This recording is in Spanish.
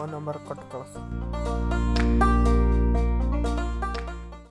o no.